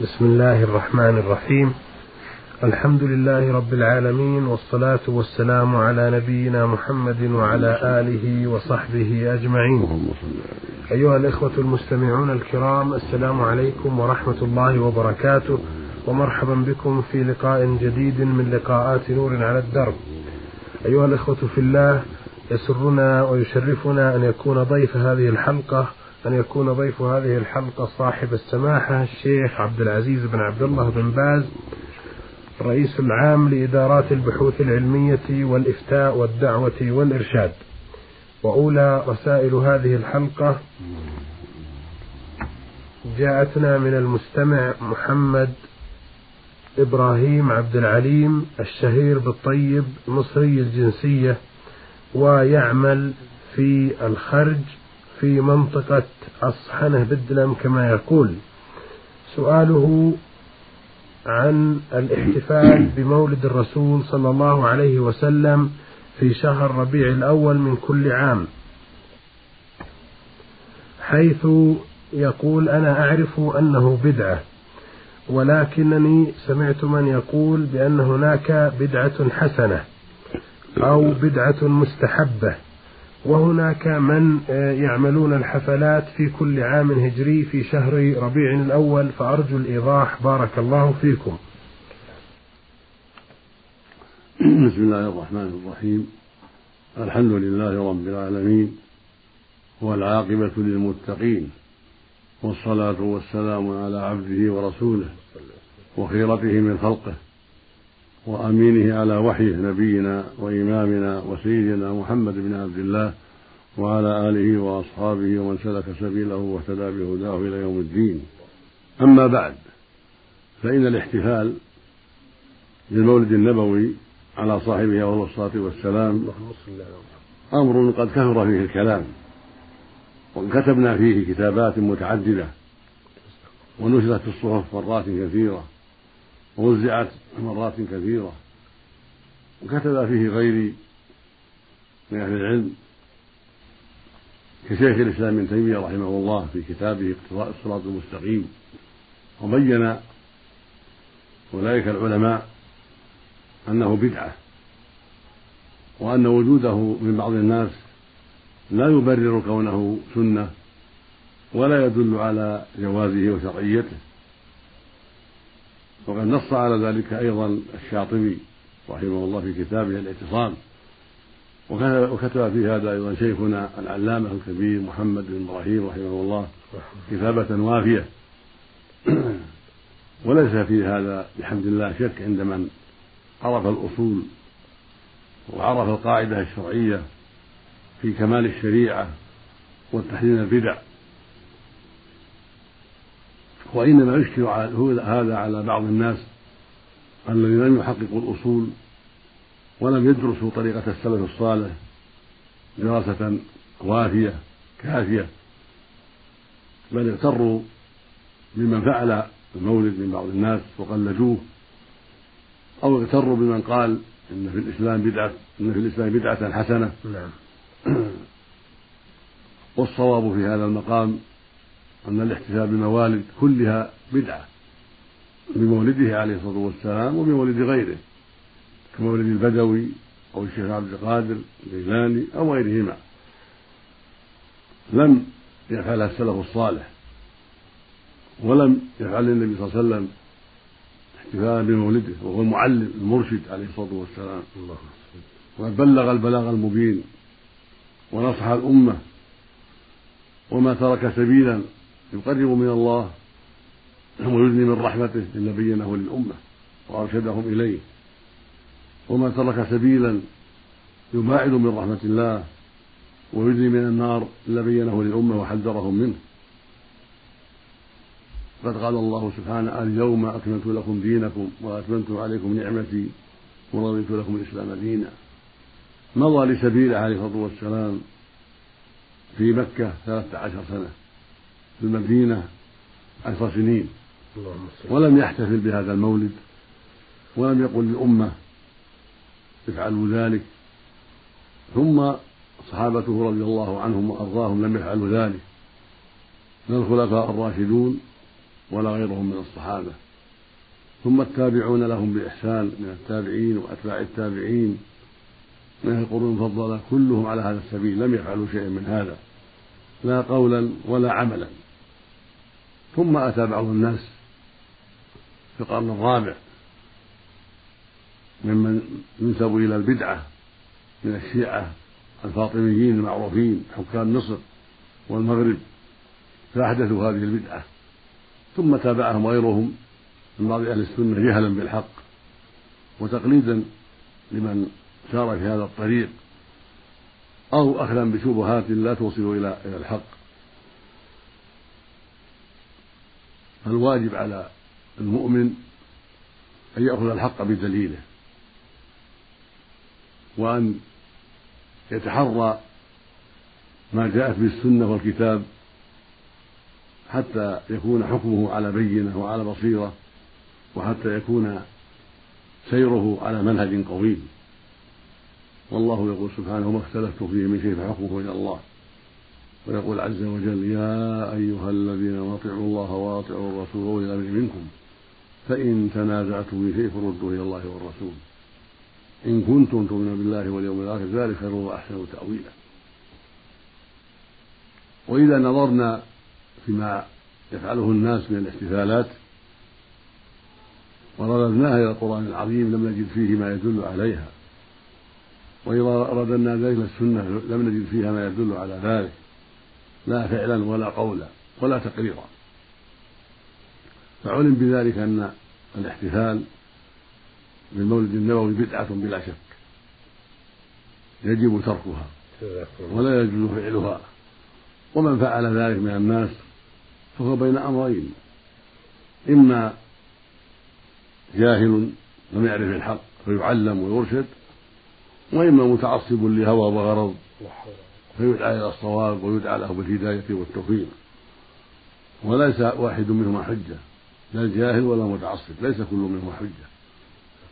بسم الله الرحمن الرحيم. الحمد لله رب العالمين والصلاة والسلام على نبينا محمد وعلى آله وصحبه أجمعين. أيها الإخوة المستمعون الكرام السلام عليكم ورحمة الله وبركاته ومرحبا بكم في لقاء جديد من لقاءات نور على الدرب. أيها الإخوة في الله يسرنا ويشرفنا أن يكون ضيف هذه الحلقة أن يكون ضيف هذه الحلقة صاحب السماحة الشيخ عبد العزيز بن عبد الله بن باز الرئيس العام لإدارات البحوث العلمية والإفتاء والدعوة والإرشاد. وأولى رسائل هذه الحلقة جاءتنا من المستمع محمد إبراهيم عبد العليم الشهير بالطيب مصري الجنسية ويعمل في الخرج. في منطقة أصحنة بدلم كما يقول. سؤاله عن الاحتفال بمولد الرسول صلى الله عليه وسلم في شهر ربيع الأول من كل عام. حيث يقول أنا أعرف أنه بدعة ولكنني سمعت من يقول بأن هناك بدعة حسنة أو بدعة مستحبة. وهناك من يعملون الحفلات في كل عام هجري في شهر ربيع الأول فأرجو الإيضاح. بارك الله فيكم. بسم الله الرحمن الرحيم. الحمد لله رب العالمين والعاقبة للمتقين والصلاة والسلام على عبده ورسوله وخيرته من خلقه. وأمينه على وحيه نبينا وإمامنا وسيدنا محمد بن عبد الله وعلى آله وأصحابه ومن سلك سبيله واهتدى بهداه إلى يوم الدين. أما بعد فإن الاحتفال بالمولد النبوي على صاحبه وهو الصلاة والسلام أمر قد كثر فيه الكلام وكتبنا فيه كتابات متعددة ونشرت في الصحف مرات كثيرة. ووزعت مرات كثيرة. وكتب فيه غيري من أهل العلم كشيخ الإسلام ابن تيمية رحمه الله في كتابه اقتضاء الصراط المستقيم وبين أولئك العلماء أنه بدعة وأن وجوده من بعض الناس لا يبرر كونه سنة ولا يدل على جوازه وشرعيته. وقد نص على ذلك أيضا الشاطبي رحمه الله في كتابه الاعتصام. وكتب في هذا أيضا شيخنا العلامة الكبير محمد بن إبراهيم رحمه الله كتابة وافية. وليس في هذا بحمد الله شك عند من عرف الأصول وعرف القاعدة الشرعية في كمال الشريعة والتحليل البدع. وإنما يشكل هذا على بعض الناس الذين لم يحققوا الأصول ولم يدرسوا طريقة السلف الصالح دراسة وافية كافية بل اغتروا بمن فعل المولد من بعض الناس وقلدوه أو اغتروا بمن قال إن في الإسلام بدعة إن في الإسلام بدعة حسنة. نعم. والصواب في هذا المقام أن الاحتفال بالموالد كلها بدعة بمولده عليه الصلاة والسلام وبمولد غيره كمولد البدوي أو الشيخ عبد القادر الجيلاني أو غيرهما. لم يفعلها السلف الصالح ولم يفعل النبي صلى الله عليه وسلم احتفالا بمولده وهو المعلم المرشد عليه الصلاة والسلام. وقد بلغ البلاغ المبين ونصح الأمة وما ترك سبيلا يقرب من الله ويدني من رحمته إلا بينه للأمة وأرشدهم إليه. وما ترك سبيلا يباعد من رحمة الله ويدني من النار إلا بينه للأمة وحذرهم منه. قد قال الله سبحانه اليوم أكملت لكم دينكم وأتممت عليكم نعمتي ورضيت لكم الإسلام دينا. مضى لسبيله عليه الصلاة والسلام في مكة ثلاثة عشر سنة. في المدينة عشر سنين ولم يحتفل بهذا المولد ولم يقل للأمة افعلوا ذلك. ثم صحابته رضي الله عنهم وأرضاهم لم يفعلوا ذلك. من الخلفاء الراشدون ولا غيرهم من الصحابة. ثم التابعون لهم بإحسان من التابعين وأتباع التابعين. من القرون المفضلة كلهم على هذا السبيل لم يفعلوا شيئا من هذا. لا قولا ولا عملا. ثم أتى بعض الناس في القرن الرابع ممن ينسب إلى البدعة من الشيعة الفاطميين المعروفين حكام مصر والمغرب فأحدثوا هذه البدعة. ثم تابعهم غيرهم من بعض أهل السنة جهلا بالحق وتقليدا لمن سار في هذا الطريق أو أخذا بشبهات لا توصل إلى إلى الحق. فالواجب على المؤمن أن يأخذ الحق بدليله وأن يتحرى ما جاءت به السنة والكتاب حتى يكون حكمه على بينة وعلى بصيرة وحتى يكون سيره على منهج قويم. والله يقول سبحانه وما اختلفتم فيه من شيء فحكمه إلى الله. ويقول عز وجل يا أيها الذين أطيعوا الله وأطيعوا الرسول وأولي الأمر منكم فإن تنازعتم في شيء فردوه إلى الله والرسول. إن كنتم تؤمنون بالله واليوم الآخر ذلك خير وأحسن تأويلا. وإذا نظرنا فيما يفعله الناس من الاحتفالات ورددناها إلى القرآن العظيم لم نجد فيه ما يدل عليها. وإذا رددنا ذلك السنة لم نجد فيها ما يدل على ذلك. لا فعلا ولا قولا ولا تقريرا. فعلم بذلك أن الاحتفال بالمولد النبوي بدعة بلا شك. يجب تركها ولا يجوز فعلها. ومن فعل ذلك من الناس فهو بين أمرين. إما جاهل لم يعرف الحق فيعلم ويرشد وإما متعصب لهوى وغرض. فيدعى إلى الصواب ويدعى له بالهداية والتوفيق. وليس واحد منهما حجة لا الجاهل ولا المتعصب ليس كل منهما حجة.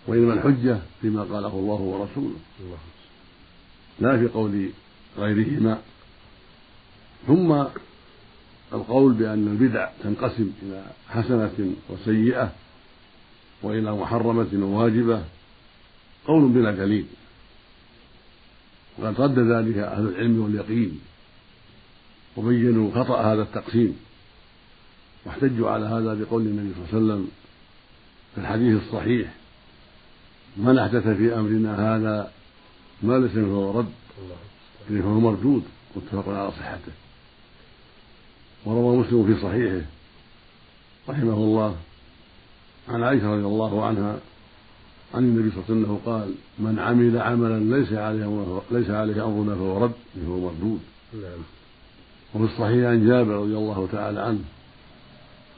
وإنما الحجة فيما قاله الله ورسوله. لا في قول غيرهما. ثم القول بأن البدع تنقسم إلى حسنة وسيئة وإلى محرمة وواجبة قول بلا دليل. وقد رد ذلك أهل العلم واليقين وبينوا خطأ هذا التقسيم واحتجوا على هذا بقول النبي صلى الله عليه وسلم في الحديث الصحيح من أحدث في أمرنا هذا ما ليس فهو رد فهو مردود متفق على صحته. وروى مسلم في صحيحه رحمه الله عن عائشة رضي الله عنها عن النبي صلى الله عليه وسلم قال من عمل عملا ليس عليه ليس عليه أمرنا فهو رد فهو مردود. نعم. وفي الصحيح عن جابر رضي الله تعالى عنه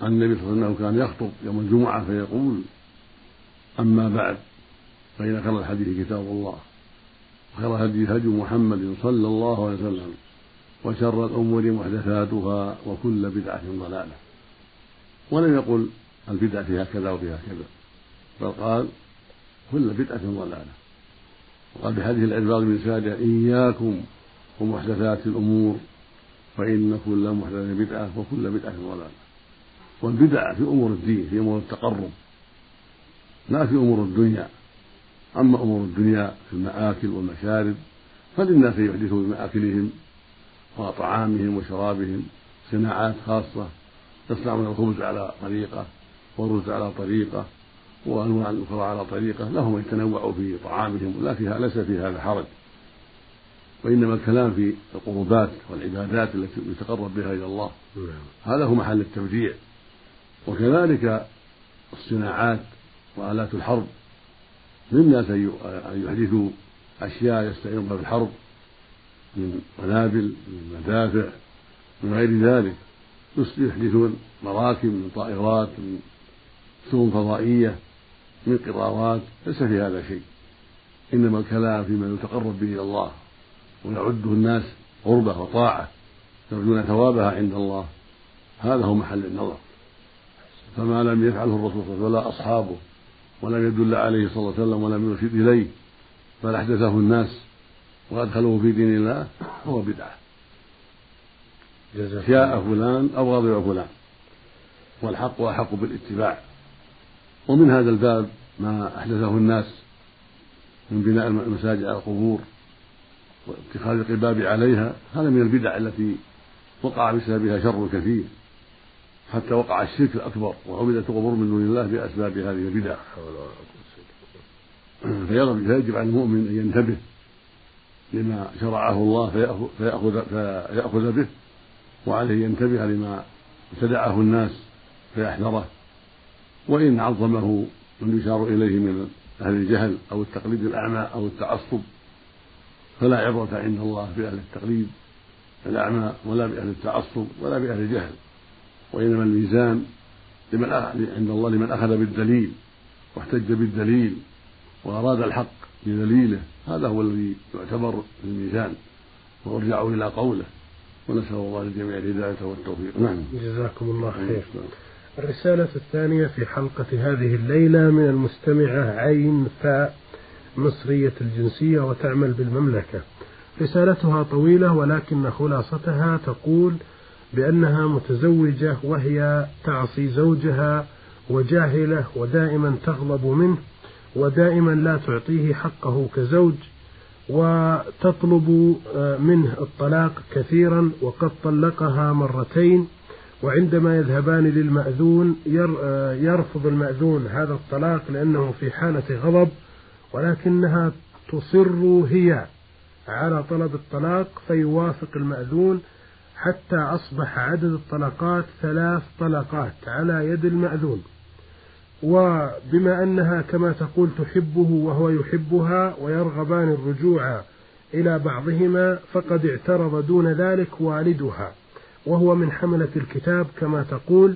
عن النبي صلى الله عليه وسلم كان يخطب يوم الجمعة فيقول أما بعد فإن خير الحديث كتاب الله وخير هدي هدي محمد صلى الله عليه وسلم وشر الأمور محدثاتها وكل بدعة ضلالة. ولم يقل البدعة فيها كذا وفيها كذا. بل قال كل بدعة ضلالة وقال بهذه الألفاظ من سادة إياكم ومحدثات الأمور فإن كل محدثة بدعة وكل بدعة ضلالة. والبدع في أمور الدين في أمور التقرب لا في أمور الدنيا. أما أمور الدنيا في المآكل والمشارب فللناس يحدثوا بمآكلهم وطعامهم وشرابهم. صناعات خاصة يصنعون الخبز على طريقة والرز على طريقة. وأنواع أخرى على طريقة لهم ان يتنوعوا في طعامهم لا فيها ليس في هذا حرج. وإنما الكلام في القربات والعبادات التي يتقرب بها إلى الله. نعم. هذا هو محل التوجيع. وكذلك الصناعات وآلات الحرب. للناس أن يحدثوا أشياء يستعينون بها في الحرب. من قنابل من مدافع من غير ذلك. يحدثون مراكب من طائرات من سفن فضائية. من قرارات ليس في هذا شيء. إنما الكلام فيما يتقرب به إلى الله ويعده الناس قربة وطاعة يرجون ثوابها عند الله. هذا هو محل النظر. فما لم يفعله الرسول صلى الله عليه وسلم ولا أصحابه ولم يدل عليه صلى الله عليه وسلم ولم يرشد إليه بل أحدثه الناس وأدخلوه في دين الله هو بدعة. شاء فلان أو غضب فلان والحق أحق بالاتباع. ومن هذا الباب ما أحدثه الناس من بناء المساجد على القبور واتخاذ القباب عليها هذا من البدع التي وقع بسببها شر كثير. حتى وقع الشرك الأكبر وعبدت القبور من دون الله بأسباب هذه البدع. فيجب على المؤمن أن ينتبه لما شرعه الله فيأخذ, فيأخذ به وعليه ينتبه لما ابتدعه الناس فيحذره. وإن عظمه من يشار إليه من أهل الجهل أو التقليد الأعمى أو التعصب فلا عبرة عند الله بأهل التقليد الأعمى ولا بأهل التعصب ولا بأهل الجهل وإنما الميزان لمن عند الله لمن أخذ بالدليل واحتج بالدليل وأراد الحق بدليله هذا هو الذي يعتبر في الميزان. ويرجع إلى قوله ونسأل الله للجميع الهداية والتوفيق. نعم. جزاكم الله خير. الرسالة الثانية في حلقة هذه الليلة من المستمعة عين فاء مصرية الجنسية وتعمل بالمملكة. رسالتها طويلة ولكن خلاصتها تقول بأنها متزوجة وهي تعصي زوجها وجاهلة ودائما تغضب منه ودائما لا تعطيه حقه كزوج وتطلب آه، منه الطلاق كثيرا وقد طلقها مرتين وعندما يذهبان للمأذون يرفض المأذون هذا الطلاق لأنه في حالة غضب ولكنها تصر هي على طلب الطلاق فيوافق المأذون حتى أصبح عدد الطلقات ثلاث طلقات على يد المأذون. وبما أنها كما تقول تحبه وهو يحبها ويرغبان الرجوع إلى بعضهما فقد اعترض دون ذلك والدها. وهو من حملة الكتاب كما تقول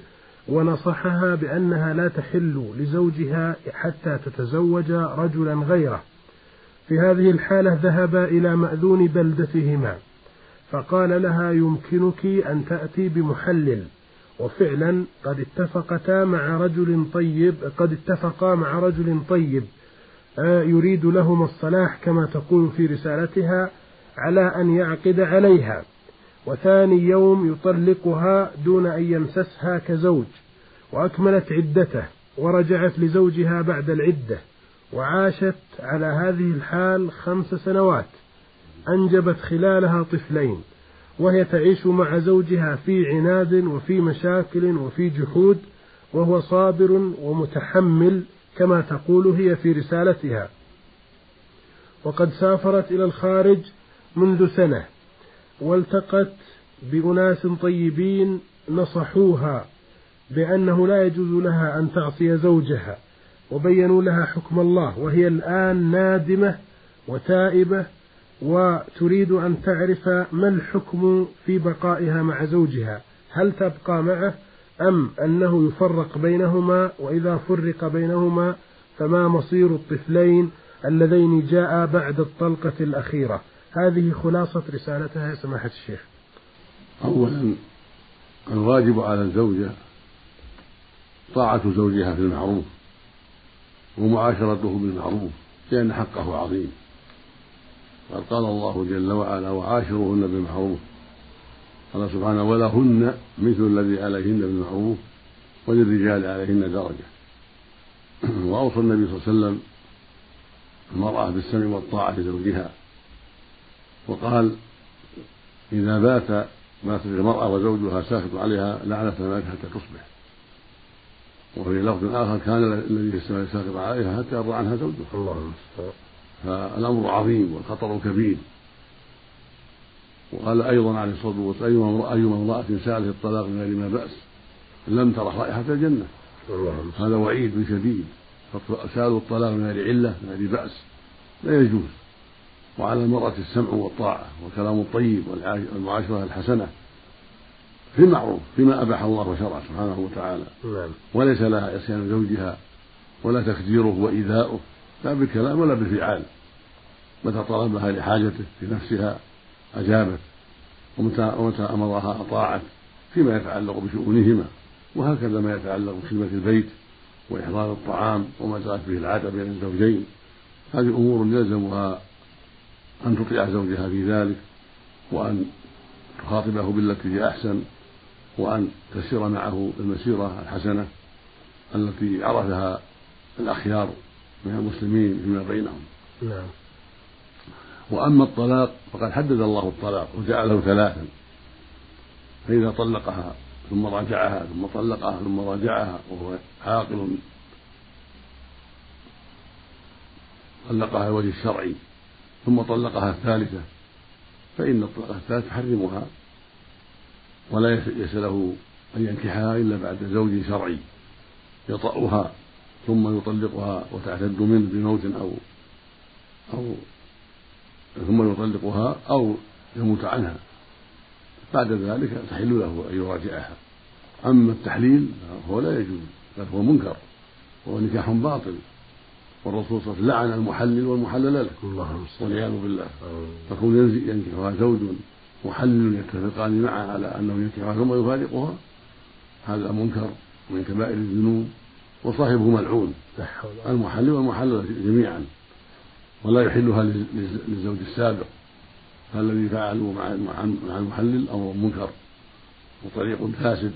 ونصحها بأنها لا تحل لزوجها حتى تتزوج رجلا غيره. في هذه الحالة ذهب إلى مأذون بلدتهما فقال لها يمكنك أن تأتي بمحلل. وفعلا قد اتفقتا مع رجل طيب قد اتفقا مع رجل طيب آه، يريد لهما الصلاح كما تقول في رسالتها على أن يعقد عليها. وثاني يوم يطلقها دون أن يمسسها كزوج وأكملت عدته ورجعت لزوجها بعد العدة وعاشت على هذه الحال خمس سنوات أنجبت خلالها طفلين وهي تعيش مع زوجها في عناد وفي مشاكل وفي جحود وهو صابر ومتحمل كما تقول هي في رسالتها. وقد سافرت إلى الخارج منذ سنة والتقت بأناس طيبين نصحوها بأنه لا يجوز لها أن تعصي زوجها وبينوا لها حكم الله وهي الآن نادمة وتائبة وتريد أن تعرف ما الحكم في بقائها مع زوجها هل تبقى معه أم أنه يفرق بينهما وإذا فرق بينهما فما مصير الطفلين اللذين جاء بعد الطلقة الأخيرة. هذه خلاصة رسالتها يا سماحة الشيخ. أولا الواجب على الزوجة طاعة زوجها في المعروف ومعاشرته بالمعروف لأن حقه عظيم. وقد قال الله جل وعلا وعاشروهن بالمعروف قال سبحانه ولهن مثل الذي عليهن بالمعروف وللرجال عليهن درجة وأوصى النبي صلى الله عليه وسلم المرأة بالسمع والطاعة لزوجها. وقال إذا بات باتت المرأة وزوجها ساخط عليها لعنة الملك حتى تصبح. وفي لفظ آخر كان الذي ساخط عليها حتى يرضى عنها زوجها. الله فالأمر عظيم والخطر كبير. وقال أيضا عليه الصلاة والسلام أيما أيما امرأة سألت الطلاق من غير ما بأس لم ترح رائحة الجنة. هذا وعيد شديد. سألوا الطلاق من غير علة من غير بأس. لا يجوز. وعلى المرأة السمع والطاعة والكلام الطيب والمعاشرة الحسنة في المعروف فيما أباح الله وشرع سبحانه وتعالى. نعم. وليس لها عصيان زوجها ولا تخديره وإيذاؤه لا بالكلام ولا بالفعال. متى طلبها لحاجته في نفسها أجابت. ومتى ومتى أمرها أطاعت فيما يتعلق بشؤونهما. وهكذا ما يتعلق بخدمة البيت وإحضار الطعام وما جرت به العادة بين الزوجين. هذه أمور يلزمها أن تطيع زوجها في ذلك وأن تخاطبه بالتي هي أحسن وأن تسير معه المسيرة الحسنة التي عرفها الأخيار من المسلمين فيما بينهم. نعم. وأما الطلاق فقد حدد الله الطلاق وجعله ثلاثا. فإذا طلقها ثم راجعها ثم طلقها ثم راجعها وهو عاقل طلقها الوجه الشرعي. ثم طلقها الثالثة. فإن الطلقة الثالثة تحرمها ولا ليس له أن ينكحها إلا بعد زوج شرعي يطأها ثم يطلقها وتعتد منه بموت أو أو ثم يطلقها أو يموت عنها. بعد ذلك تحل له أن يراجعها. أما التحليل فهو لا يجوز بل هو منكر وهو نكاح باطل. والرسول صلى الله عليه وسلم لعن المحلل والمحلل له والعياذ بالله. فكون ينكحها زوج محلل يتفقان معه على أنه ينكحها ثم يفارقها. هذا منكر من كبائر الذنوب وصاحبه ملعون. المحلل والمحلل جميعا. ولا يحلها للزوج السابق. فالذي فعلوا مع المحلل أمر منكر. وطريق فاسد.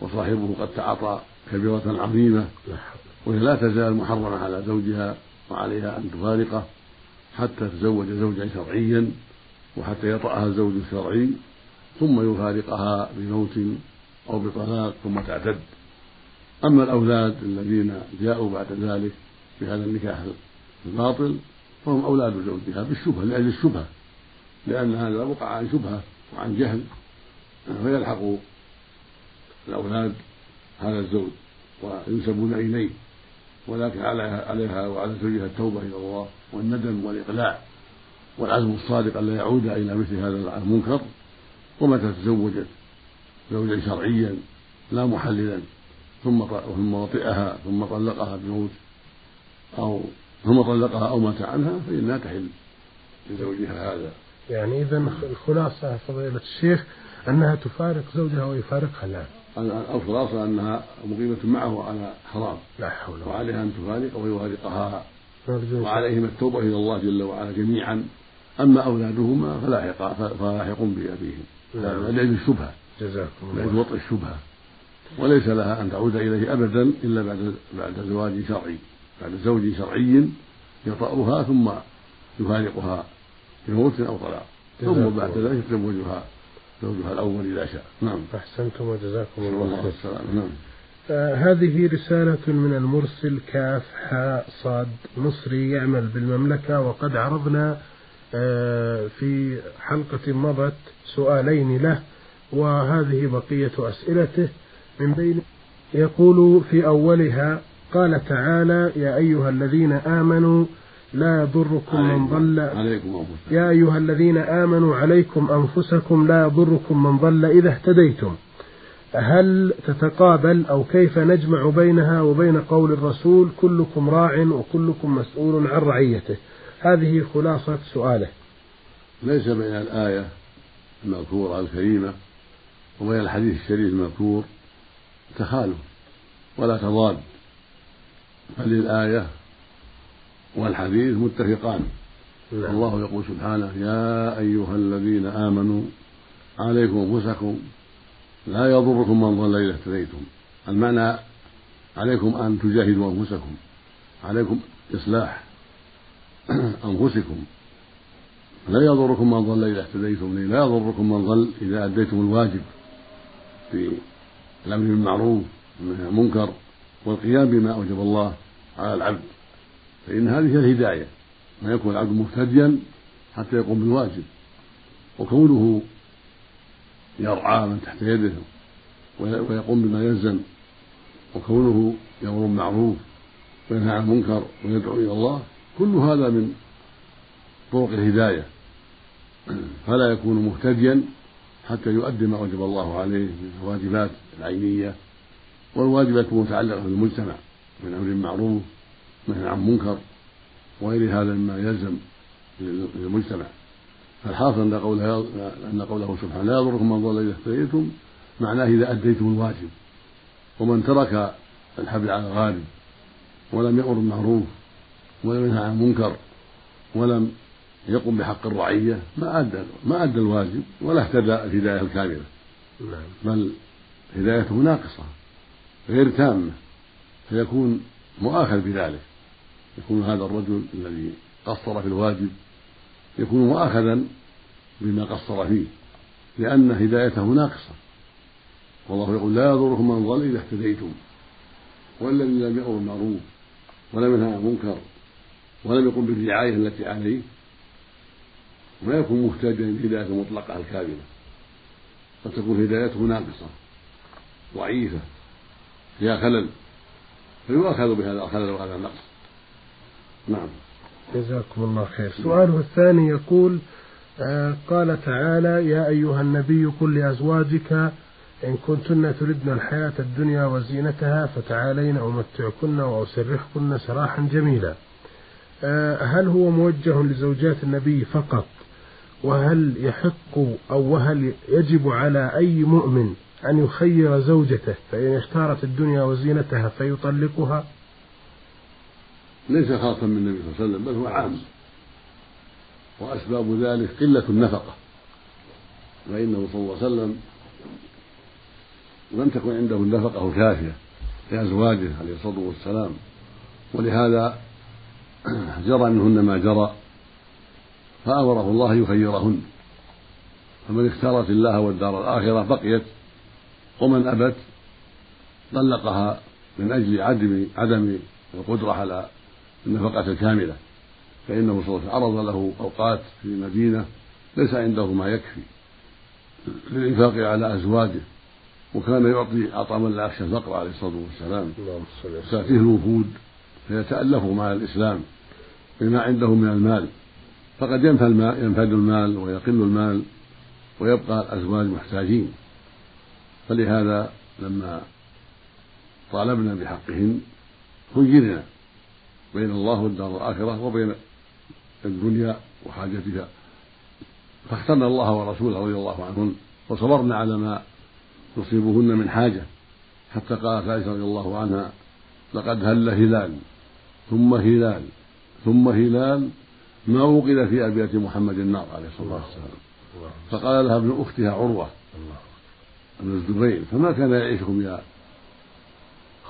وصاحبه قد تعاطى كبيرة عظيمة. وهي لا تزال محرمة على زوجها وعليها أن تفارقه حتى تزوج زوجا شرعيا وحتى يطأها الزوج الشرعي ثم يفارقها بموت أو بطلاق ثم تعتد. أما الأولاد الذين جاءوا بعد ذلك بهذا النكاح الباطل فهم أولاد زوجها بالشبهة لأجل الشبهة لأن هذا وقع عن شبهة وعن جهل فيلحق الأولاد هذا الزوج وينسبون إليه. ولكن عليها وعلى زوجها التوبة إلى الله والندم والإقلاع والعزم الصادق ألا يعود إلى مثل هذا المنكر. ومتى تزوجت؟ زوجا شرعيا لا محللا ثم ثم وطئها ثم طلقها بموت أو ثم طلقها أو مات عنها فإنها تحل لزوجها هذا. يعني إذا الخلاصة فضيلة الشيخ أنها تفارق زوجها ويفارقها الآن. الخلاصة أنها مقيمة معه على حرام. لا حول وعليها أن تفارق ويفارقها. وعليهم التوبة إلى الله جل وعلا جميعا. أما أولادهما فلاحق فلاحق بأبيهم. لأجل الشبهة. جزاكم الله. لأجل وطئ الشبهة. وليس لها أن تعود إليه أبدا إلا بعد بعد زواج شرعي. بعد زوج شرعي يطأها ثم يفارقها بموت أو طلاق. ثم بعد ذلك يتزوجها زوجها الأول إذا شاء. نعم. أحسنتم وجزاكم الله خير نعم. آه هذه رسالة من المرسل كاف حاء صاد مصري يعمل بالمملكة وقد عرضنا آه في حلقة مضت سؤالين له وهذه بقية أسئلته. من بين يقول في أولها قال تعالى يا أيها الذين آمنوا لا يضركم من ضل. عليكم يا أيها الذين آمنوا عليكم أنفسكم لا يضركم من ضل إذا اهتديتم. هل تتقابل أو كيف نجمع بينها وبين قول الرسول كلكم راع وكلكم مسؤول عن رعيته؟ هذه خلاصة سؤاله. ليس بين الآية المذكورة الكريمة وبين الحديث الشريف المذكور تخالف ولا تضاد. بل الآية والحديث متفقان. نعم. الله يقول سبحانه يا أيها الذين آمنوا عليكم أنفسكم لا يضركم من ضل إذا اهتديتم. المعنى عليكم أن تجاهدوا أنفسكم عليكم إصلاح أنفسكم. لا يضركم من ضل إذا اهتديتم لا يضركم من ضل إذا أديتم الواجب في الأمر بالمعروف والنهي عن المنكر والقيام بما أوجب الله على العبد. فإن هذه هي الهداية ما يكون العبد مهتديا حتى يقوم بالواجب وكونه يرعى من تحت يده ويقوم بما يلزم وكونه يأمر بالمعروف وينهى عن المنكر ويدعو إلى الله كل هذا من طرق الهداية. فلا يكون مهتديا حتى يؤدي ما وجب الله عليه من الواجبات العينية والواجبات المتعلقة بالمجتمع من أمر معروف نهي عن منكر وغير هذا مما يلزم للمجتمع. فالحاصل أن قوله أن قوله سبحانه لا يضركم من ضل إذا اهتديتم معناه إذا أديتم الواجب. ومن ترك الحبل على الغالب ولم يأمر بالمعروف ولم ينهى عن المنكر ولم يقم بحق الرعية ما أدى ما أدى الواجب ولا اهتدى الهداية الكاملة. نعم. بل هدايته ناقصة غير تامة فيكون مؤاخذ بذلك. يكون هذا الرجل الذي قصر في الواجب يكون مؤاخذا بما قصر فيه لأن هدايته ناقصة. والله يقول لا يضركم من ضل إذا اهتديتم والذي لم يأمر بالمعروف ولم ينهى عن المنكر ولم يقم بالرعاية التي عليه ما يكون محتاجا للهداية المطلقة الكاملة قد تكون هدايته ناقصة ضعيفة فيها خلل فيؤاخذ بهذا الخلل وهذا النقص. نعم. جزاكم الله خير. سؤاله الثاني يقول آه قال تعالى يا أيها النبي قل لأزواجك إن كنتن تردن الحياة الدنيا وزينتها فتعالين أمتعكن وأسرحكن سراحا جميلا. آه هل هو موجه لزوجات النبي فقط؟ وهل يحق أو وهل يجب على أي مؤمن أن يخير زوجته؟ فإن اختارت الدنيا وزينتها فيطلقها. ليس خاصا من النبي صلى الله عليه وسلم بل هو عام. وأسباب ذلك قلة النفقة. فإنه صلى الله عليه وسلم لم تكن عنده النفقة الكافية لأزواجه عليه الصلاة والسلام. ولهذا جرى منهن ما جرى فأمره الله يخيرهن. فمن اختارت الله والدار الآخرة بقيت ومن أبت طلقها من أجل عدم عدم القدرة على النفقة الكاملة فإنه صلى الله عليه وسلم عرض له أوقات في المدينة ليس عنده ما يكفي للإنفاق على أزواجه وكان يعطي أعطى من لا يخشى الفقر عليه الصلاة والسلام. تأتيه الوفود فيتألفوا مع الإسلام بما عنده من المال. فقد ينفد المال ويقل المال ويبقى الأزواج محتاجين. فلهذا لما طالبنا بحقهن خيرنا. بين الله والدار الآخرة وبين الدنيا وحاجتها. فاخترنا الله ورسوله رضي الله عنهن وصبرنا على ما يصيبهن من حاجة. حتى قالت عائشة رضي الله عنها لقد هل هلال ثم هلال ثم هلال ما وقد في أبيات محمد النار عليه الصلاة والسلام. فقال لها ابن أختها عروة ابن الزبير فما كان يعيشكم يا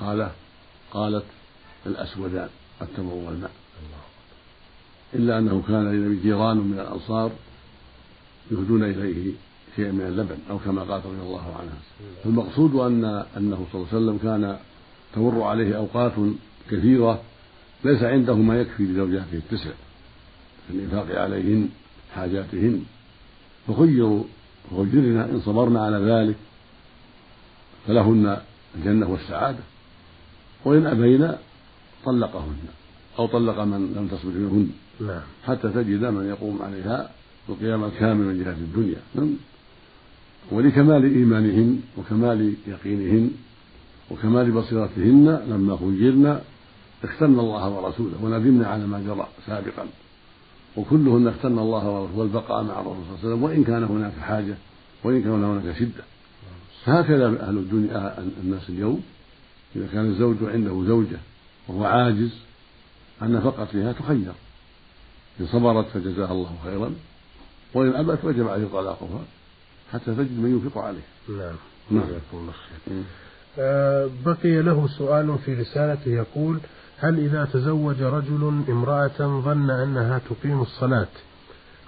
خالة قالت الأسودان. التمر والماء إلا أنه كان للنبي جيران من الأنصار يهدون إليه شيئا من اللبن أو كما قال رضي الله عنها فالمقصود أن أنه صلى الله عليه وسلم كان تمر عليه أوقات كثيرة ليس عنده ما يكفي لزوجاته التسع في الإنفاق عليهن حاجاتهن. فخيروا وخيرنا إن صبرنا على ذلك فلهن الجنة والسعادة. وإن أبينا طلقهن أو طلق من لم تصبر منهن نعم. حتى تجد من يقوم عليها القيام الكامل من جهة الدنيا نعم. ولكمال إيمانهن وكمال يقينهن وكمال بصيرتهن لما خيرنا اخترنا الله ورسوله وندمنا على ما جرى سابقا وكلهن اخترنا الله ورسوله والبقاء مع الرسول صلى الله عليه وسلم وإن كان هناك حاجة وإن كان هناك شدة هكذا أهل الدنيا الناس اليوم إذا كان الزوج عنده زوجة وهو عاجز عن نفقتها تخير. إن صبرت فجزاها الله خيرا وإن أبت وجب عليه طلاقها حتى تجد من ينفق عليه. نعم. نعم. الله خير. آه بقي له سؤال في رسالته يقول هل إذا تزوج رجل امرأة ظن أنها تقيم الصلاة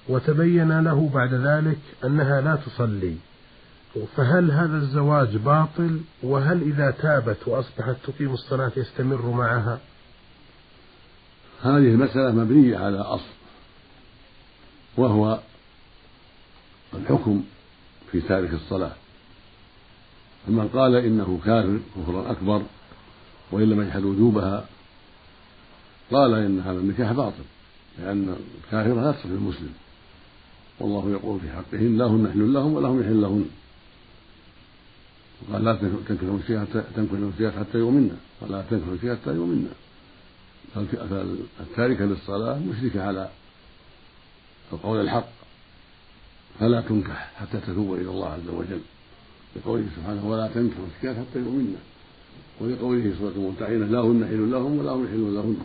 وتبين له بعد ذلك أنها لا تصلي فهل هذا الزواج باطل؟ وهل إذا تابت وأصبحت تقيم الصلاة يستمر معها؟ هذه المسألة مبنية على أصل وهو الحكم في تارك الصلاة. فمن قال إنه كافر كفرا أكبر وإن لم يجحد وجوبها قال إن هذا النكاح باطل لأن الكافر لا تصل المسلم والله يقول في حقهن لا هن حل لهم ولا هم يحل لهن. وقال لا تنكح المشركات حتى تنكح المشركات حتى يؤمنن ولا تنكح المشركات حتى يؤمنن فالتاركة للصلاة مشركة على القول الحق. فلا تنكح حتى تتوب إلى الله عز وجل. لقوله سبحانه ولا تنكح المشركات حتى يؤمنن ولقوله في سورة الممتحنة لا هن حل لهم ولا هم يحلون لهن.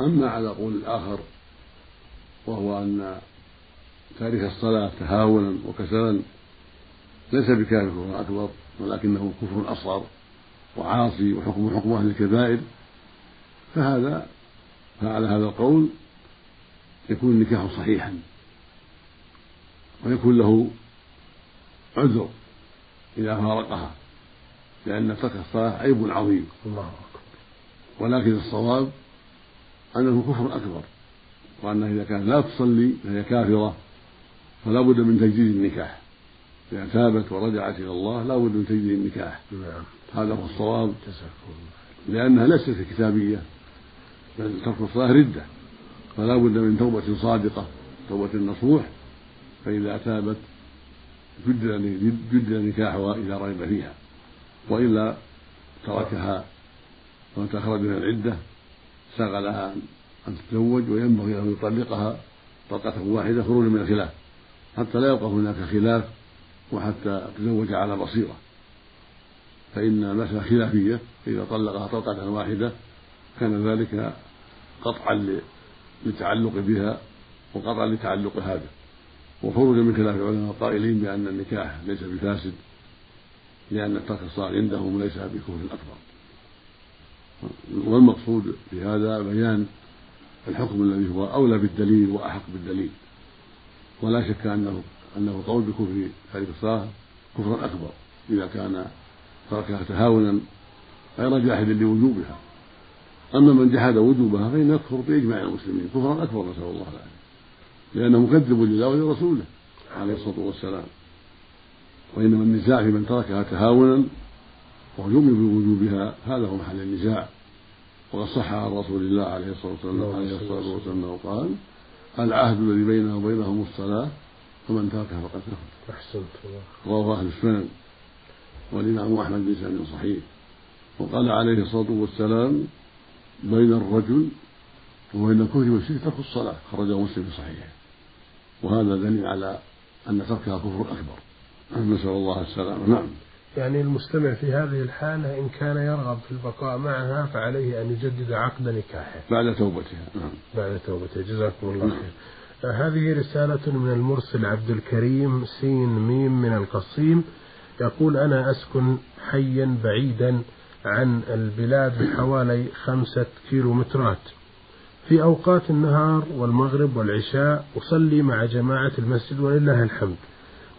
أما على قول الآخر وهو أن تارك الصلاة تهاونا وكسلا ليس بكافر كفر أكبر ولكنه كفر أصغر وعاصي وحكم حكم أهل الكبائر. فهذا فعلى هذا القول يكون النكاح صحيحا ويكون له عذر إذا فارقها لأن ترك الصلاة عيب عظيم. الله ولكن الصواب أنه كفر أكبر وأنها إذا كانت لا تصلي فهي كافرة فلا بد من تجديد النكاح. إذا تابت ورجعت إلى الله لا بد من تجديد النكاح. نعم. هذا هو الصواب. لأنها ليست كتابية بل ترك الصلاة ردة. فلا بد من توبة صادقة توبة نصوح. فإذا تابت جدد نكاحها إذا رغب فيها. وإلا تركها ومتى خرج من العدة شغلها أن تتزوج وينبغي أن يطلقها طلقة واحدة خروجا من الخلاف. حتى لا يبقى هناك خلاف وحتى تزوج على بصيرة. فإن المسألة خلافية. إذا طلقها طلقة واحدة كان ذلك قطعا للتعلق بها وقطعا لتعلق هذا. وخروجا من خلاف العلماء القائلين بأن النكاح ليس بفاسد لأن الترك الصالح عندهم ليس بكفر أكبر. والمقصود في هذا بيان الحكم الذي هو أولى بالدليل وأحق بالدليل. ولا شك أنه أنه قول بكفر تارك الصلاة كفرا أكبر إذا كان تركها تهاونا غير جاحد لوجوبها. أما من جحد وجوبها فإنه يكفر بإجماع المسلمين كفرا أكبر نسأل الله العافية. لأنه مكذب لله ولرسوله عليه الصلاة والسلام. وإنما النزاع في من تركها تهاونا ويؤمن بوجوبها هذا هو محل النزاع. وقد صح عن رسول الله عليه الصلاة والسلام عليه الصلاة والسلام قال العهد الذي بيننا وبينهم الصلاة فمن تركها فقد كفر. أحسنت. رواه أهل السنن. والإمام أحمد بن سعد صحيح. وقال عليه الصلاة والسلام بين الرجل وبين الكفر والشرك ترك الصلاة. خرجه مسلم في صحيحه. وهذا دليل على أن تركها كفر أكبر. نسأل الله السلامة. نعم. يعني المستمع في هذه الحالة إن كان يرغب في البقاء معها فعليه أن يجدد عقد نكاحه. بعد توبتها. نعم. بعد توبتها. جزاكم الله نعم. خير. هذه رسالة من المرسل عبد الكريم سين ميم من القصيم. يقول أنا أسكن حيا بعيدا عن البلاد بحوالي خمسة كيلومترات. في أوقات النهار والمغرب والعشاء أصلي مع جماعة المسجد ولله الحمد.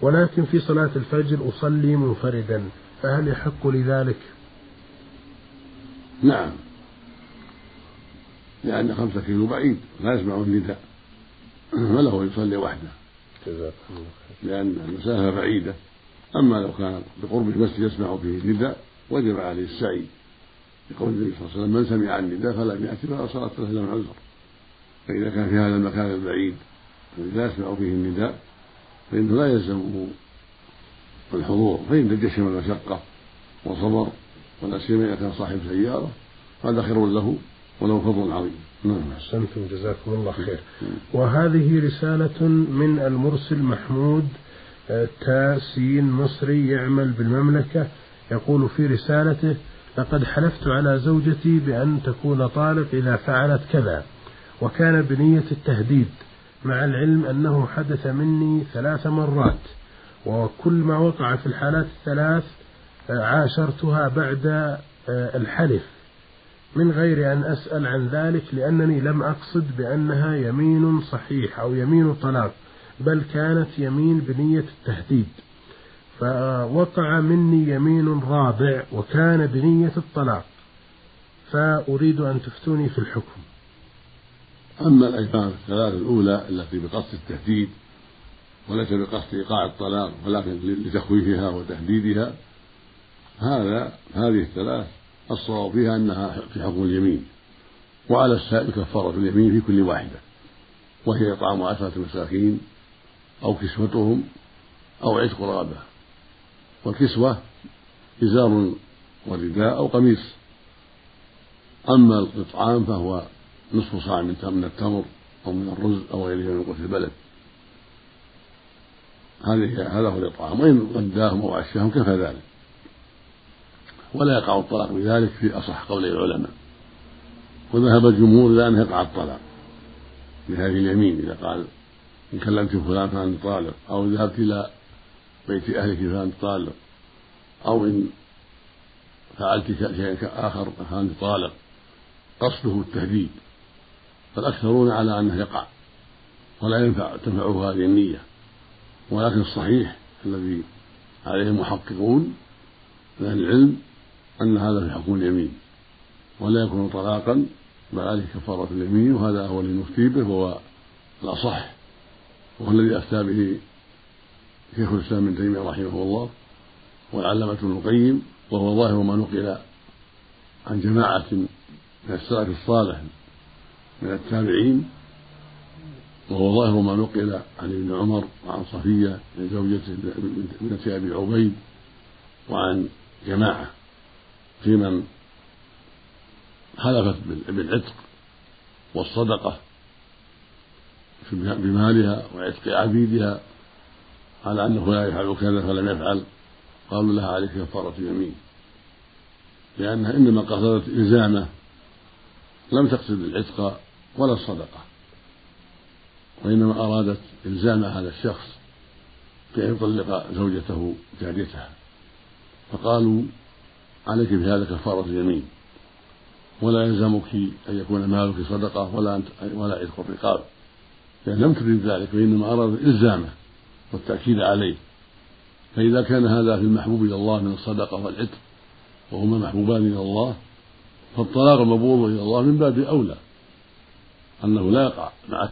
ولكن في صلاة الفجر أصلي منفردا. فهل يحق لذلك؟ نعم. لأن خمسة كيلو بعيد لا يسمع النداء. فله يصلي وحده. لأن المسافة بعيدة. أما لو كان بقرب المسجد يسمع فيه النداء وجب عليه السعي. يقول النبي صلى الله عليه وسلم من سمع النداء فلم يأتي فلا صلاة له إلا من عذر. فإذا كان في هذا المكان البعيد الذي لا يسمع فيه النداء فإنه لا يلزمه الحضور. فإن تجشم المشقة وصبر ولا سيما إذا كان صاحب سيارة هذا خير له وله فضل عظيم. نعم. أحسنتم جزاكم الله خير. وهذه رسالة من المرسل محمود آه، تاسين مصري يعمل بالمملكة يقول في رسالته لقد حلفت على زوجتي بأن تكون طالق إذا فعلت كذا وكان بنية التهديد مع العلم أنه حدث مني ثلاث مرات وكل ما وقع في الحالات الثلاث آه، عاشرتها بعد آه، الحلف. من غير أن أسأل عن ذلك لأنني لم أقصد بأنها يمين صحيح أو يمين طلاق بل كانت يمين بنية التهديد. فوقع مني يمين رابع وكان بنية الطلاق. فأريد أن تفتوني في الحكم. أما الأيمان الثلاث الأولى التي بقصد التهديد وليس بقصد إيقاع الطلاق ولكن لتخويفها وتهديدها هذا هذه الثلاث الصواب فيها أنها في حكم اليمين وعلى السائل كفارة اليمين في كل واحدة وهي إطعام عشرة مساكين أو كسوتهم أو عتق رغبة والكسوة إزار ورداء أو قميص. أما الإطعام فهو نصف صاع من التمر أو من الرز أو غيره من قوت البلد. هذه هذا هو الإطعام. وإن غداهم أو عشاهم كفى ذلك. ولا يقع الطلاق بذلك في أصح قول العلماء. وذهب الجمهور إلى أنه يقع الطلاق بهذه اليمين إذا قال إن كلمت فلان فأنت طالق أو ذهبت إلى بيت أهلك فأنت طالق أو إن فعلت شيئا آخر فأنت طالق. قصده التهديد. فالأكثرون على أنه يقع ولا ينفع تنفعه هذه النية. ولكن الصحيح الذي عليه المحققون من أهل العلم أن هذا في حكم اليمين ولا يكون طلاقا بل عليه كفارة اليمين وهذا هو الذي نفتي به وهو الأصح وهو الذي أفتى به شيخ الإسلام ابن تيمية رحمه الله والعلامة ابن القيم وهو ظاهر ما نقل عن جماعة من السلف الصالح من التابعين وهو ظاهر ما نقل عن ابن عمر وعن صفية من زوجة ابنة أبي عبيد وعن جماعة في من حلفت بالعتق والصدقة بمالها وعتق عبيدها على أنه لا يفعل كذا فلم يفعل قالوا لها عليك كفارة يمين. لأنها إنما قصدت إلزامه لم تقصد العتق ولا الصدقة وإنما أرادت إلزام هذا الشخص بأن يطلق زوجته جاريتها. فقالوا عليك بهذا كفارة يمين ولا يلزمك أن يكون مالك صدقة ولا ولا عتق الرقاب. لأن لم تريد ذلك وإنما أرادت إلزامه والتأكيد عليه. فإذا كان هذا في المحبوب إلى الله من الصدقة والعتق وهما محبوبان إلى الله فالطلاق المبغوض إلى الله من باب أولى. أنه لا يقع مع